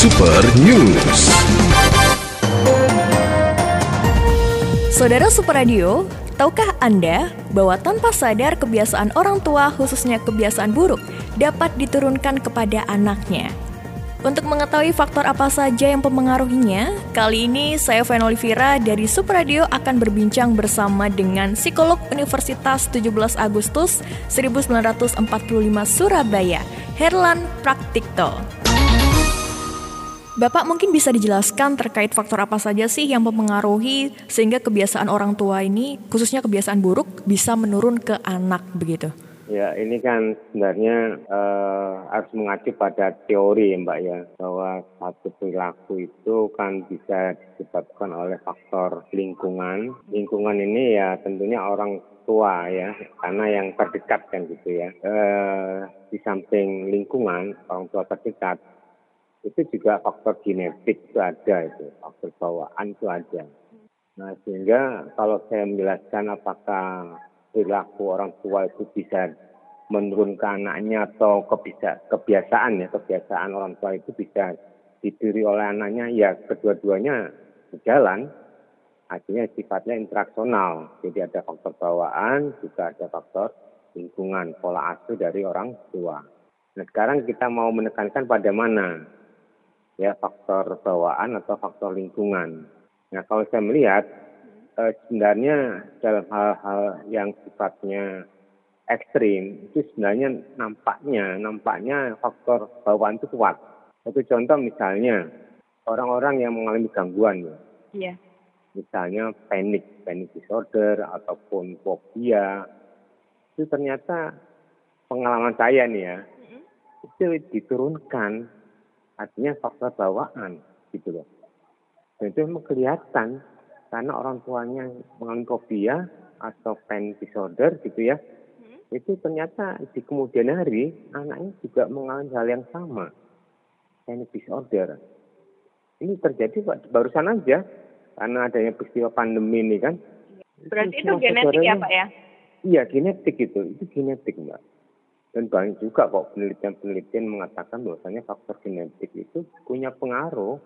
Super News. Saudara Super Radio, tahukah Anda bahwa tanpa sadar kebiasaan orang tua, khususnya kebiasaan buruk, dapat diturunkan kepada anaknya? Untuk mengetahui faktor apa saja yang mempengaruhinya, kali ini saya Fen Olivira dari Super Radio akan berbincang bersama dengan psikolog Universitas 17 Agustus 1945 Surabaya, Herlan Praktikto. Bapak mungkin bisa dijelaskan terkait faktor apa saja sih yang mempengaruhi sehingga kebiasaan orang tua ini, khususnya kebiasaan buruk, bisa menurun ke anak begitu? Ya, ini kan sebenarnya uh, harus mengacu pada teori Mbak ya, bahwa satu perilaku itu kan bisa disebabkan oleh faktor lingkungan. Lingkungan ini ya tentunya orang tua ya, karena yang terdekat kan gitu ya. Uh, di samping lingkungan, orang tua terdekat, itu juga faktor genetik itu ada itu, faktor bawaan itu ada. Nah, sehingga kalau saya menjelaskan apakah perilaku orang tua itu bisa menurunkan anaknya atau kebiasaan ya kebiasaan orang tua itu bisa diberi oleh anaknya ya kedua-duanya berjalan. Artinya sifatnya interaksional. Jadi ada faktor bawaan juga ada faktor lingkungan pola asuh dari orang tua. Nah sekarang kita mau menekankan pada mana ya faktor bawaan atau faktor lingkungan nah kalau saya melihat eh, sebenarnya dalam hal-hal yang sifatnya ekstrim itu sebenarnya nampaknya nampaknya faktor bawaan itu kuat. Satu contoh misalnya orang-orang yang mengalami gangguan ya. Iya. Misalnya panik, panic disorder ataupun fobia itu ternyata pengalaman saya nih ya itu diturunkan artinya faktor bawaan gitu loh. Dan itu memang kelihatan karena orang tuanya mengalami fobia atau panic disorder gitu ya, hmm. itu ternyata di kemudian hari anaknya juga mengalami hal yang sama, panic disorder. Ini terjadi barusan aja karena adanya peristiwa pandemi ini kan. Berarti itu, itu genetik ya Pak ya? Iya genetik itu, itu genetik Mbak. Dan banyak juga kok penelitian-penelitian mengatakan bahwasanya faktor genetik itu punya pengaruh.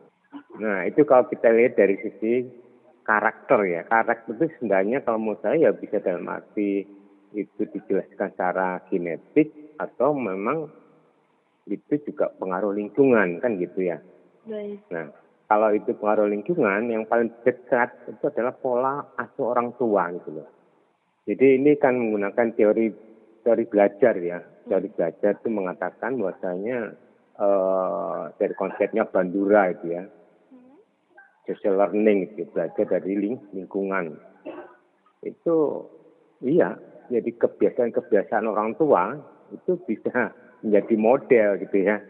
Nah itu kalau kita lihat dari sisi karakter ya. Karakter itu sebenarnya kalau menurut saya ya bisa dalam arti itu dijelaskan secara genetik atau memang itu juga pengaruh lingkungan kan gitu ya. Baik. Nah, kalau itu pengaruh lingkungan yang paling dekat itu adalah pola asuh orang tua gitu loh. Jadi ini kan menggunakan teori teori belajar ya. Teori belajar itu mengatakan bahwasanya uh, dari konsepnya Bandura itu ya social learning gitu, belajar dari ling lingkungan. Itu iya, jadi kebiasaan-kebiasaan orang tua itu bisa menjadi model gitu ya.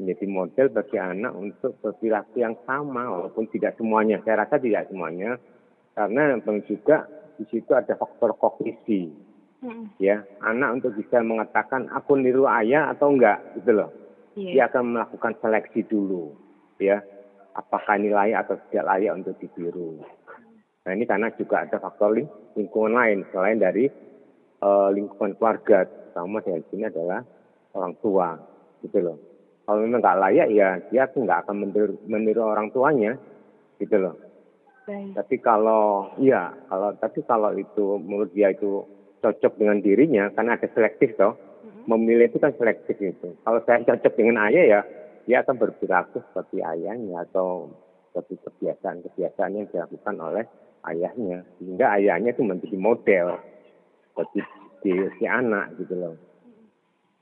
Menjadi model bagi anak untuk berperilaku yang sama walaupun tidak semuanya. Saya rasa tidak semuanya karena memang juga di situ ada faktor kognisi. Hmm. Ya, anak untuk bisa mengatakan aku niru ayah atau enggak gitu loh. Yeah. Dia akan melakukan seleksi dulu, ya apakah ini layak atau tidak layak untuk ditiru. Nah ini karena juga ada faktor lingkungan lain selain dari uh, lingkungan keluarga, sama di sini adalah orang tua, gitu loh. Kalau memang nggak layak ya dia tuh nggak akan meniru, meniru orang tuanya, gitu loh. Baik. Tapi kalau iya, kalau tapi kalau itu menurut dia itu cocok dengan dirinya, karena ada selektif toh, mm-hmm. memilih itu kan selektif itu. Kalau saya cocok dengan ayah ya dia akan berperilaku seperti ayahnya atau seperti kebiasaan-kebiasaan yang dilakukan oleh ayahnya sehingga ayahnya itu menjadi model bagi si, si anak gitu loh.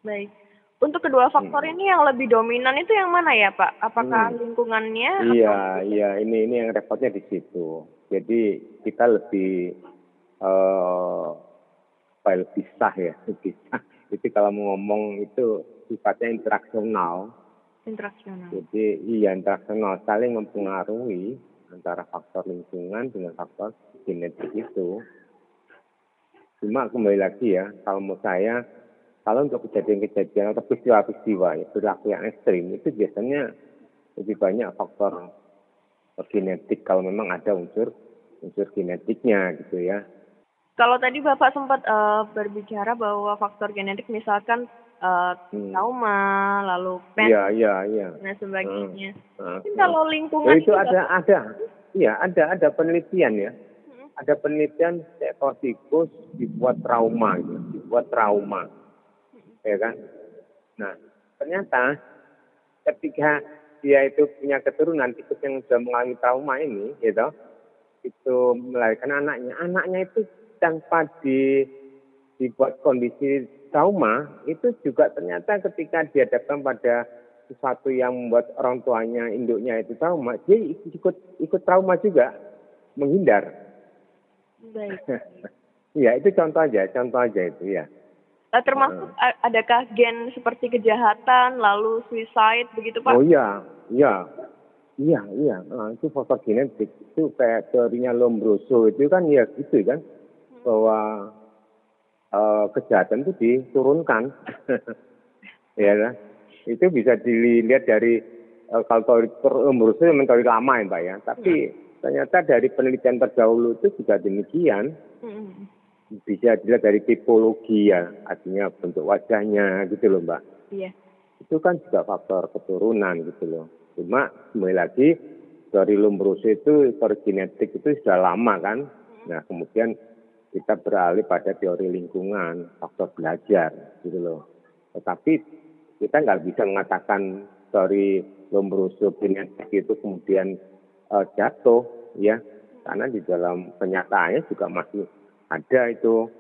Baik. Untuk kedua faktor hmm. ini yang lebih dominan itu yang mana ya Pak? Apakah hmm. lingkungannya? Iya, atau... iya. Ini ini yang repotnya di situ. Jadi kita lebih uh, lebih sah ya, lebih sah. Jadi kalau mau ngomong itu sifatnya interaksional interaksional. Jadi iya interaksional saling mempengaruhi antara faktor lingkungan dengan faktor genetik itu. Cuma kembali lagi ya, kalau menurut saya, kalau untuk kejadian-kejadian atau peristiwa-peristiwa ya, perilaku yang ekstrim itu biasanya lebih banyak faktor genetik kalau memang ada unsur unsur genetiknya gitu ya. Kalau tadi Bapak sempat uh, berbicara bahwa faktor genetik misalkan uh, hmm. trauma, lalu pen, iya, iya, iya. dan sebagainya. Hmm. Mungkin kalau lingkungan itu juga, ada ada iya ada ada penelitian ya. Hmm. Ada penelitian seekor tikus dibuat trauma gitu, dibuat trauma. Hmm. Ya kan? Nah, ternyata ketika dia itu punya keturunan tikus yang sudah mengalami trauma ini, gitu, itu melahirkan anaknya, anaknya itu tanpa di dibuat kondisi trauma itu juga ternyata ketika dihadapkan pada sesuatu yang membuat orang tuanya induknya itu trauma dia ikut ikut trauma juga menghindar. Baik. Ya itu contoh aja contoh aja itu ya. Uh, termasuk uh. adakah gen seperti kejahatan lalu suicide begitu pak? Oh iya iya. Iya iya. Nah, itu faktor genetik itu kayak teorinya Lombroso itu kan ya gitu kan. Bahwa uh, kejahatan itu diturunkan. ya kan? Itu bisa dilihat dari uh, kalau menurut saya memang lama ya Mbak ya. Tapi hmm. ternyata dari penelitian terdahulu itu juga demikian. Hmm. Bisa dilihat dari tipologi ya, artinya bentuk wajahnya gitu loh Mbak. Iya. Itu kan juga faktor keturunan gitu loh. Cuma kembali lagi dari Lombroso itu faktor genetik itu sudah lama kan. Hmm. Nah kemudian kita beralih pada teori lingkungan, faktor belajar, gitu loh. Tetapi kita nggak bisa mengatakan teori Lombroso genetik itu kemudian uh, jatuh, ya, karena di dalam kenyataannya juga masih ada itu,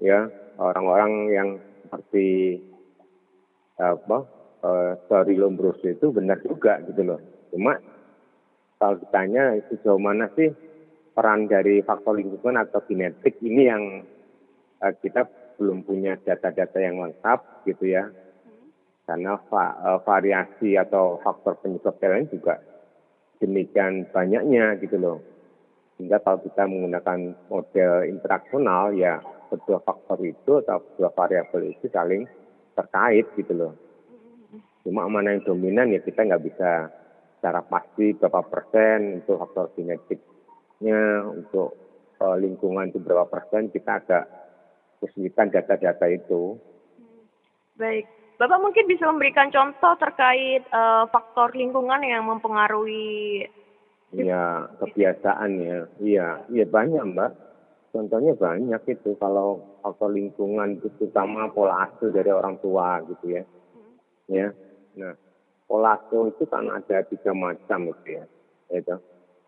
ya, orang-orang yang seperti apa uh, teori Lombroso itu benar juga, gitu loh. Cuma kalau ditanya itu sejauh mana sih peran dari faktor lingkungan atau genetik ini yang uh, kita belum punya data-data yang lengkap gitu ya. Karena va, uh, variasi atau faktor penyebab lain juga demikian banyaknya gitu loh. Sehingga kalau kita menggunakan model interaksional ya kedua faktor itu atau kedua variabel itu saling terkait gitu loh. Cuma mana yang dominan ya kita nggak bisa secara pasti berapa persen untuk faktor genetik untuk uh, lingkungan itu berapa persen kita agak kesulitan data-data itu. Baik, Bapak mungkin bisa memberikan contoh terkait uh, faktor lingkungan yang mempengaruhi Iya, kebiasaan ya. Iya, iya banyak Mbak. Contohnya banyak itu kalau faktor lingkungan itu terutama pola asuh dari orang tua gitu ya. Hmm. Ya. Nah, pola asuh itu kan ada tiga macam itu ya. Itu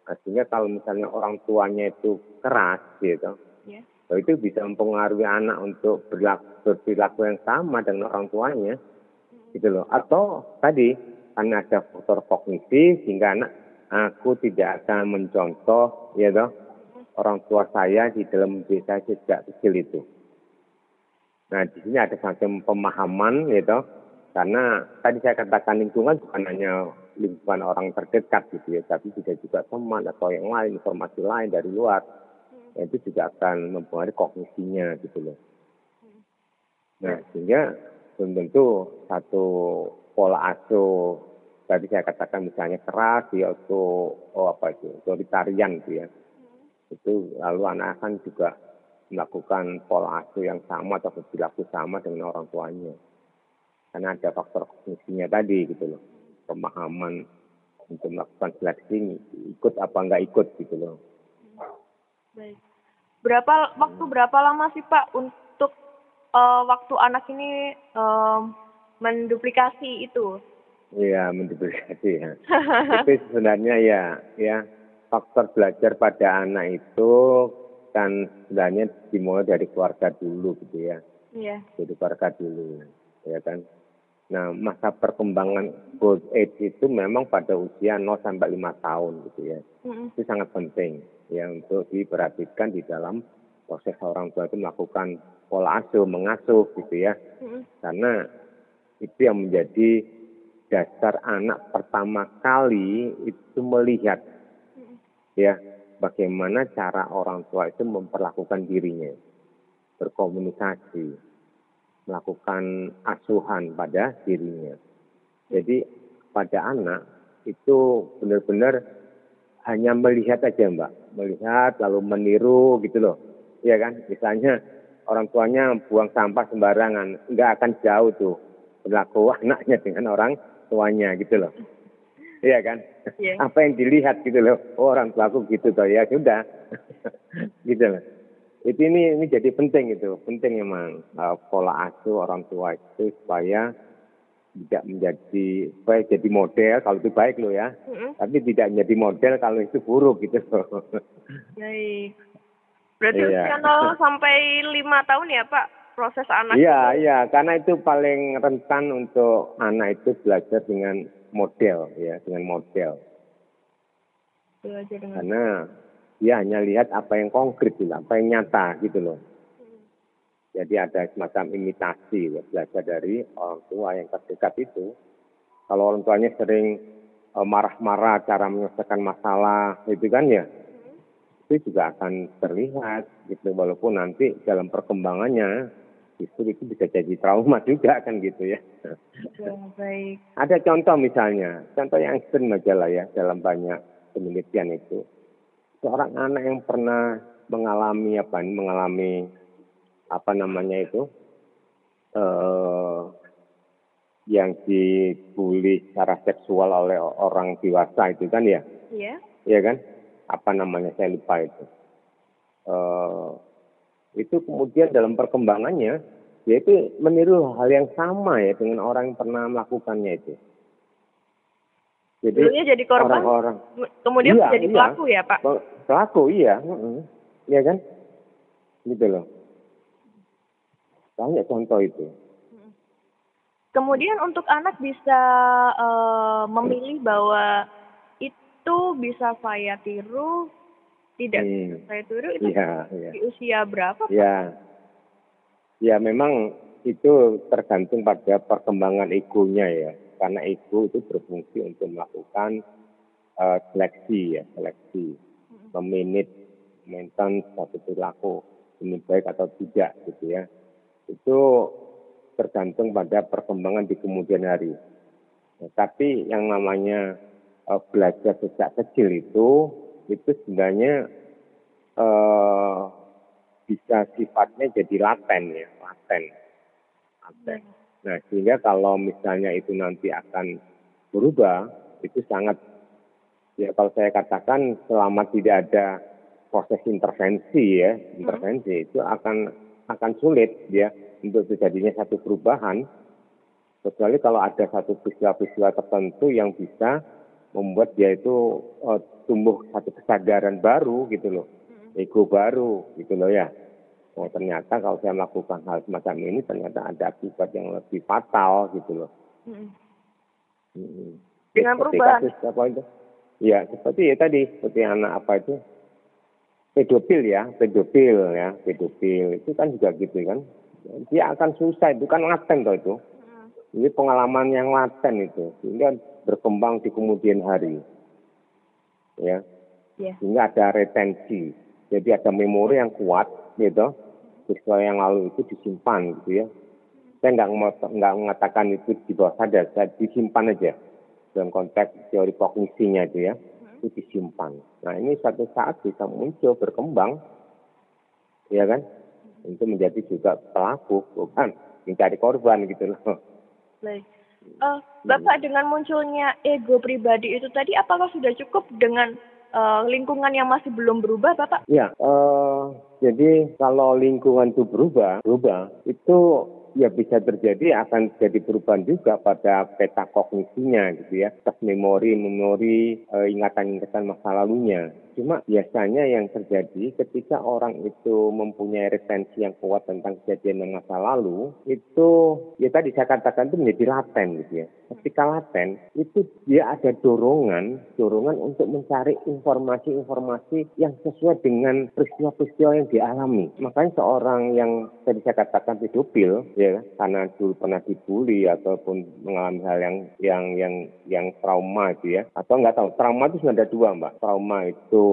Artinya kalau misalnya orang tuanya itu keras gitu, yeah. itu bisa mempengaruhi anak untuk berlaku, berperilaku yang sama dengan orang tuanya, hmm. gitu loh. Atau tadi karena ada faktor kognisi sehingga anak aku tidak akan mencontoh, ya toh, hmm. orang tua saya di dalam desa sejak kecil itu. Nah di sini ada semacam pemahaman, ya toh, karena tadi saya katakan lingkungan bukan hanya lingkungan orang terdekat gitu ya, tapi juga juga teman atau yang lain, informasi lain dari luar, hmm. itu juga akan mempengaruhi kognisinya gitu loh. Hmm. Nah, sehingga belum tentu satu pola asuh tadi saya katakan misalnya keras ya atau oh apa itu otoritarian gitu ya. Hmm. Itu lalu anak akan juga melakukan pola asuh yang sama atau perilaku sama dengan orang tuanya. Karena ada faktor kognisinya tadi gitu loh pemahaman untuk melakukan seleksi ikut apa enggak ikut gitu loh. Baik. Berapa waktu berapa lama sih Pak untuk uh, waktu anak ini uh, menduplikasi itu? Iya, menduplikasi ya. Tapi sebenarnya ya, ya faktor belajar pada anak itu kan sebenarnya dimulai dari keluarga dulu gitu ya. Iya. Jadi keluarga dulu, ya kan. Nah, masa perkembangan growth age itu memang pada usia 0 sampai 5 tahun gitu ya. Mm-hmm. Itu sangat penting ya untuk diperhatikan di dalam proses orang tua itu melakukan pola asuh, mengasuh gitu ya. Mm-hmm. Karena itu yang menjadi dasar anak pertama kali itu melihat mm-hmm. ya bagaimana cara orang tua itu memperlakukan dirinya, berkomunikasi, melakukan asuhan pada dirinya. Jadi pada anak itu benar-benar hanya melihat aja mbak, melihat lalu meniru gitu loh, ya kan? Misalnya orang tuanya buang sampah sembarangan, nggak akan jauh tuh berlaku anaknya dengan orang tuanya gitu loh. Iya kan? Iya. Apa yang dilihat gitu loh. Oh, orang tuaku gitu toh ya sudah. gitu loh. Itu ini ini jadi penting itu. Penting memang uh, pola asuh orang tua itu supaya tidak menjadi baik jadi model kalau itu baik loh ya. Mm-mm. Tapi tidak menjadi model kalau itu buruk gitu. Baik. Berarti Iya. usia 0 sampai 5 tahun ya Pak proses anak Iya, itu? iya, karena itu paling rentan untuk anak itu belajar dengan model ya, dengan model. Belajar dengan Karena dia hanya lihat apa yang konkret gitu, apa yang nyata gitu loh. Jadi ada semacam imitasi ya, belajar dari orang tua yang terdekat itu. Kalau orang tuanya sering eh, marah-marah cara menyelesaikan masalah itu kan ya, itu juga akan terlihat gitu walaupun nanti dalam perkembangannya justru itu bisa jadi trauma juga kan gitu ya. Ya, baik. Ada contoh misalnya, contoh yang ekstrim aja lah ya dalam banyak penelitian itu. Seorang anak yang pernah mengalami apa mengalami apa namanya itu eh yang dibully secara seksual oleh orang dewasa itu kan ya, Iya. ya kan? Apa namanya saya lupa itu. Eh itu kemudian dalam perkembangannya yaitu meniru hal yang sama ya dengan orang yang pernah melakukannya itu. Jadi Dulunya jadi korban, orang-orang kemudian Iya, menjadi iya. pelaku ya Pak? Pelaku iya, mm ya kan? Gitu loh. Banyak contoh itu. Kemudian untuk anak bisa eh, memilih bahwa itu bisa saya tiru, tidak Hmm. saya tiru itu Iya, iya. di usia berapa? Pak? Ya, ya memang itu tergantung pada perkembangan egonya ya, karena ego itu berfungsi untuk melakukan eh, seleksi ya, seleksi, meminit, maintain satu perilaku ini baik atau tidak gitu ya. Itu tergantung pada perkembangan di kemudian hari. Nah, tapi yang namanya eh, belajar sejak kecil itu, itu sebenarnya eh, bisa sifatnya jadi laten ya, laten. laten. Nah, sehingga kalau misalnya itu nanti akan berubah, itu sangat, ya kalau saya katakan selama tidak ada proses intervensi ya, intervensi itu akan akan sulit ya untuk terjadinya satu perubahan, kecuali kalau ada satu peristiwa-peristiwa tertentu yang bisa membuat dia itu eh, tumbuh satu kesadaran baru gitu loh, ego baru gitu loh ya. Oh ternyata kalau saya melakukan hal semacam ini ternyata ada akibat yang lebih fatal gitu loh. Mm-mm. Mm-mm. Dengan Seperti perubahan. kasus apa itu? Ya seperti ya tadi seperti anak apa itu pedofil ya, pedofil ya, pedofil itu kan juga gitu kan. Dia akan susah itu kan laten toh itu. Ini pengalaman yang laten itu sehingga berkembang di kemudian hari. Ya, Ya. sehingga ada retensi. Jadi ada memori yang kuat gitu. Peristiwa yang lalu itu disimpan gitu ya. Saya nggak nggak mengatakan itu di bawah sadar, saya disimpan aja dalam konteks teori kognisinya itu ya. Itu disimpan. Nah ini suatu saat bisa muncul berkembang, ya kan? Itu menjadi juga pelaku, bukan mencari korban gitu loh. Baik. Eh, Bapak dengan munculnya ego pribadi itu tadi apakah sudah cukup dengan eh, lingkungan yang masih belum berubah Bapak? Ya, eh, jadi kalau lingkungan itu berubah, berubah itu ya bisa terjadi akan jadi perubahan juga pada peta kognisinya gitu ya, tes memori, memori eh, ingatan-ingatan masa lalunya. Cuma biasanya yang terjadi ketika orang itu mempunyai retensi yang kuat tentang kejadian yang masa lalu, itu ya tadi saya katakan itu menjadi laten gitu ya. Ketika laten itu dia ada dorongan, dorongan untuk mencari informasi-informasi yang sesuai dengan peristiwa-peristiwa yang dialami. Makanya seorang yang tadi saya katakan pedofil, ya karena dulu pernah dibully ataupun mengalami hal yang yang yang yang trauma itu ya, atau nggak tahu trauma itu sebenarnya ada dua mbak. Trauma itu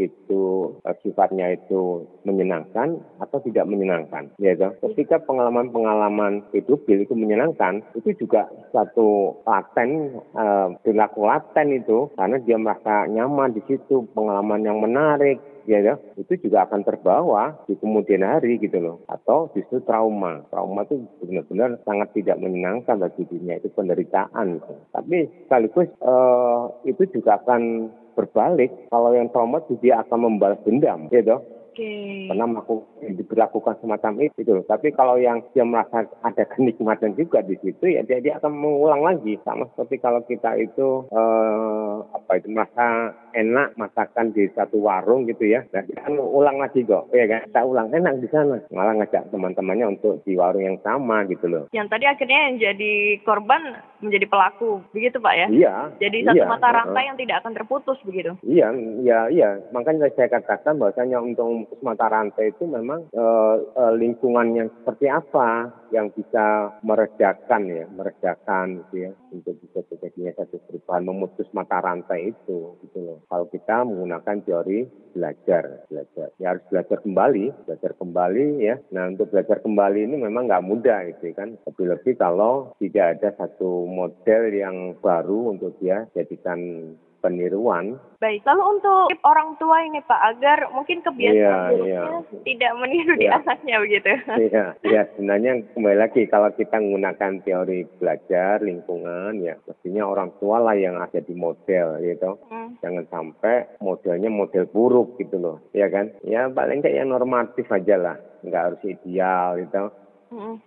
itu eh, sifatnya itu menyenangkan atau tidak menyenangkan ya toh. ketika pengalaman-pengalaman pedofil itu menyenangkan itu juga satu laten eh, perilaku laten itu karena dia merasa nyaman di situ pengalaman yang menarik ya, ya itu juga akan terbawa di kemudian hari gitu loh atau justru trauma trauma itu benar-benar sangat tidak menyenangkan bagi dirinya itu penderitaan gitu. tapi sekaligus uh, itu juga akan berbalik kalau yang trauma dia akan membalas dendam gitu okay. pernah melakukan diberlakukan semacam itu gitu. Tapi kalau yang dia merasa ada kenikmatan juga di situ ya dia, dia akan mengulang lagi sama seperti kalau kita itu eh, apa itu merasa enak masakan di satu warung gitu ya. Nah kita ulang lagi kok ya kan kita ulang enak di sana malah ngajak teman-temannya untuk di warung yang sama gitu loh. Yang tadi akhirnya yang jadi korban menjadi pelaku begitu Pak ya? Iya. Jadi satu iya, mata rantai uh, yang tidak akan terputus begitu? Iya, iya, iya. Makanya saya katakan bahwasanya untuk memutus mata rantai itu memang uh, uh, lingkungan yang seperti apa yang bisa meredakan ya, meredakan gitu ya untuk bisa terjadinya satu perubahan memutus mata rantai itu gitu loh. Kalau kita menggunakan teori belajar, belajar. Ya harus belajar kembali, belajar kembali ya. Nah untuk belajar kembali ini memang nggak mudah gitu kan. Lebih-lebih kalau tidak ada satu model yang baru untuk dia jadikan peniruan. Baik, lalu untuk orang tua ini Pak, agar mungkin kebiasaan buruknya yeah. tidak meniru yeah. di iya. anaknya begitu. Iya, yeah. sebenarnya kembali lagi kalau kita menggunakan teori belajar lingkungan ya mestinya orang tua lah yang ada di model gitu. Hmm. Jangan sampai modelnya model buruk gitu loh, ya kan? Ya paling kayak yang normatif aja lah, nggak harus ideal gitu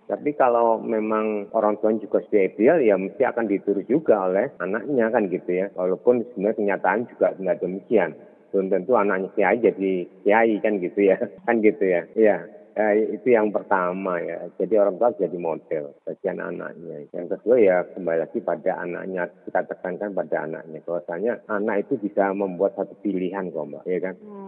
tapi kalau memang orang tua juga sudah ideal ya mesti akan ditiru juga oleh anaknya kan gitu ya. Walaupun sebenarnya kenyataan juga tidak demikian. Belum tentu anaknya kiai jadi kiai kan gitu ya. Kan gitu ya. Iya. Ya, itu yang pertama ya. Jadi orang tua jadi model bagi anak-anaknya. Yang kedua ya kembali lagi pada anaknya. Kita tekankan pada anaknya. Bahwasanya anak itu bisa membuat satu pilihan kok mbak. Ya kan? Hmm.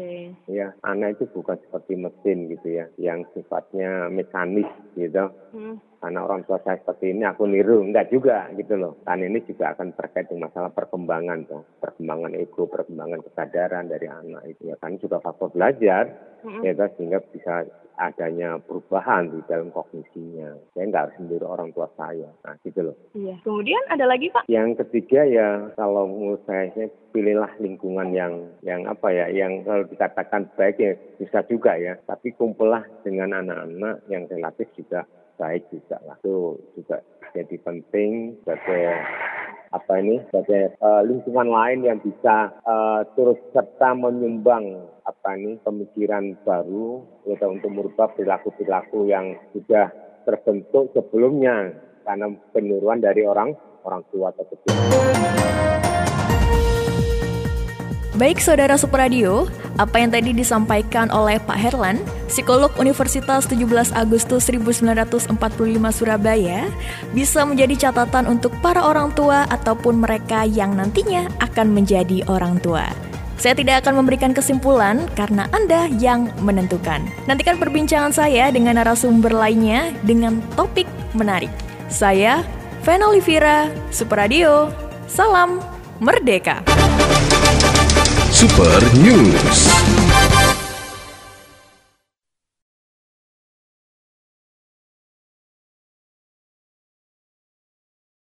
Okay. Ya, anak itu bukan seperti mesin gitu ya. Yang sifatnya mekanis gitu. Hmm karena orang tua saya seperti ini aku niru enggak juga gitu loh kan ini juga akan terkait dengan masalah perkembangan tuh perkembangan ego perkembangan kesadaran dari anak itu ya kan juga faktor belajar mm-hmm. ya sehingga bisa adanya perubahan di dalam kognisinya. Saya nggak harus meniru orang tua saya. Nah gitu loh. Iya. Kemudian ada lagi pak? Yang ketiga ya kalau menurut saya, saya pilihlah lingkungan yang yang apa ya yang kalau dikatakan baik ya bisa juga ya. Tapi kumpullah dengan anak-anak yang relatif juga baik juga lah. Itu juga jadi penting sebagai apa ini sebagai uh, lingkungan lain yang bisa uh, terus serta menyumbang apa ini pemikiran baru ya, untuk merubah perilaku-perilaku yang sudah terbentuk sebelumnya karena peniruan dari orang orang tua tersebut. Baik Saudara Supradio, apa yang tadi disampaikan oleh Pak Herlan, psikolog Universitas 17 Agustus 1945 Surabaya, bisa menjadi catatan untuk para orang tua ataupun mereka yang nantinya akan menjadi orang tua. Saya tidak akan memberikan kesimpulan karena Anda yang menentukan. Nantikan perbincangan saya dengan narasumber lainnya dengan topik menarik. Saya, Vena Olivira, Supradio, salam merdeka. Super News.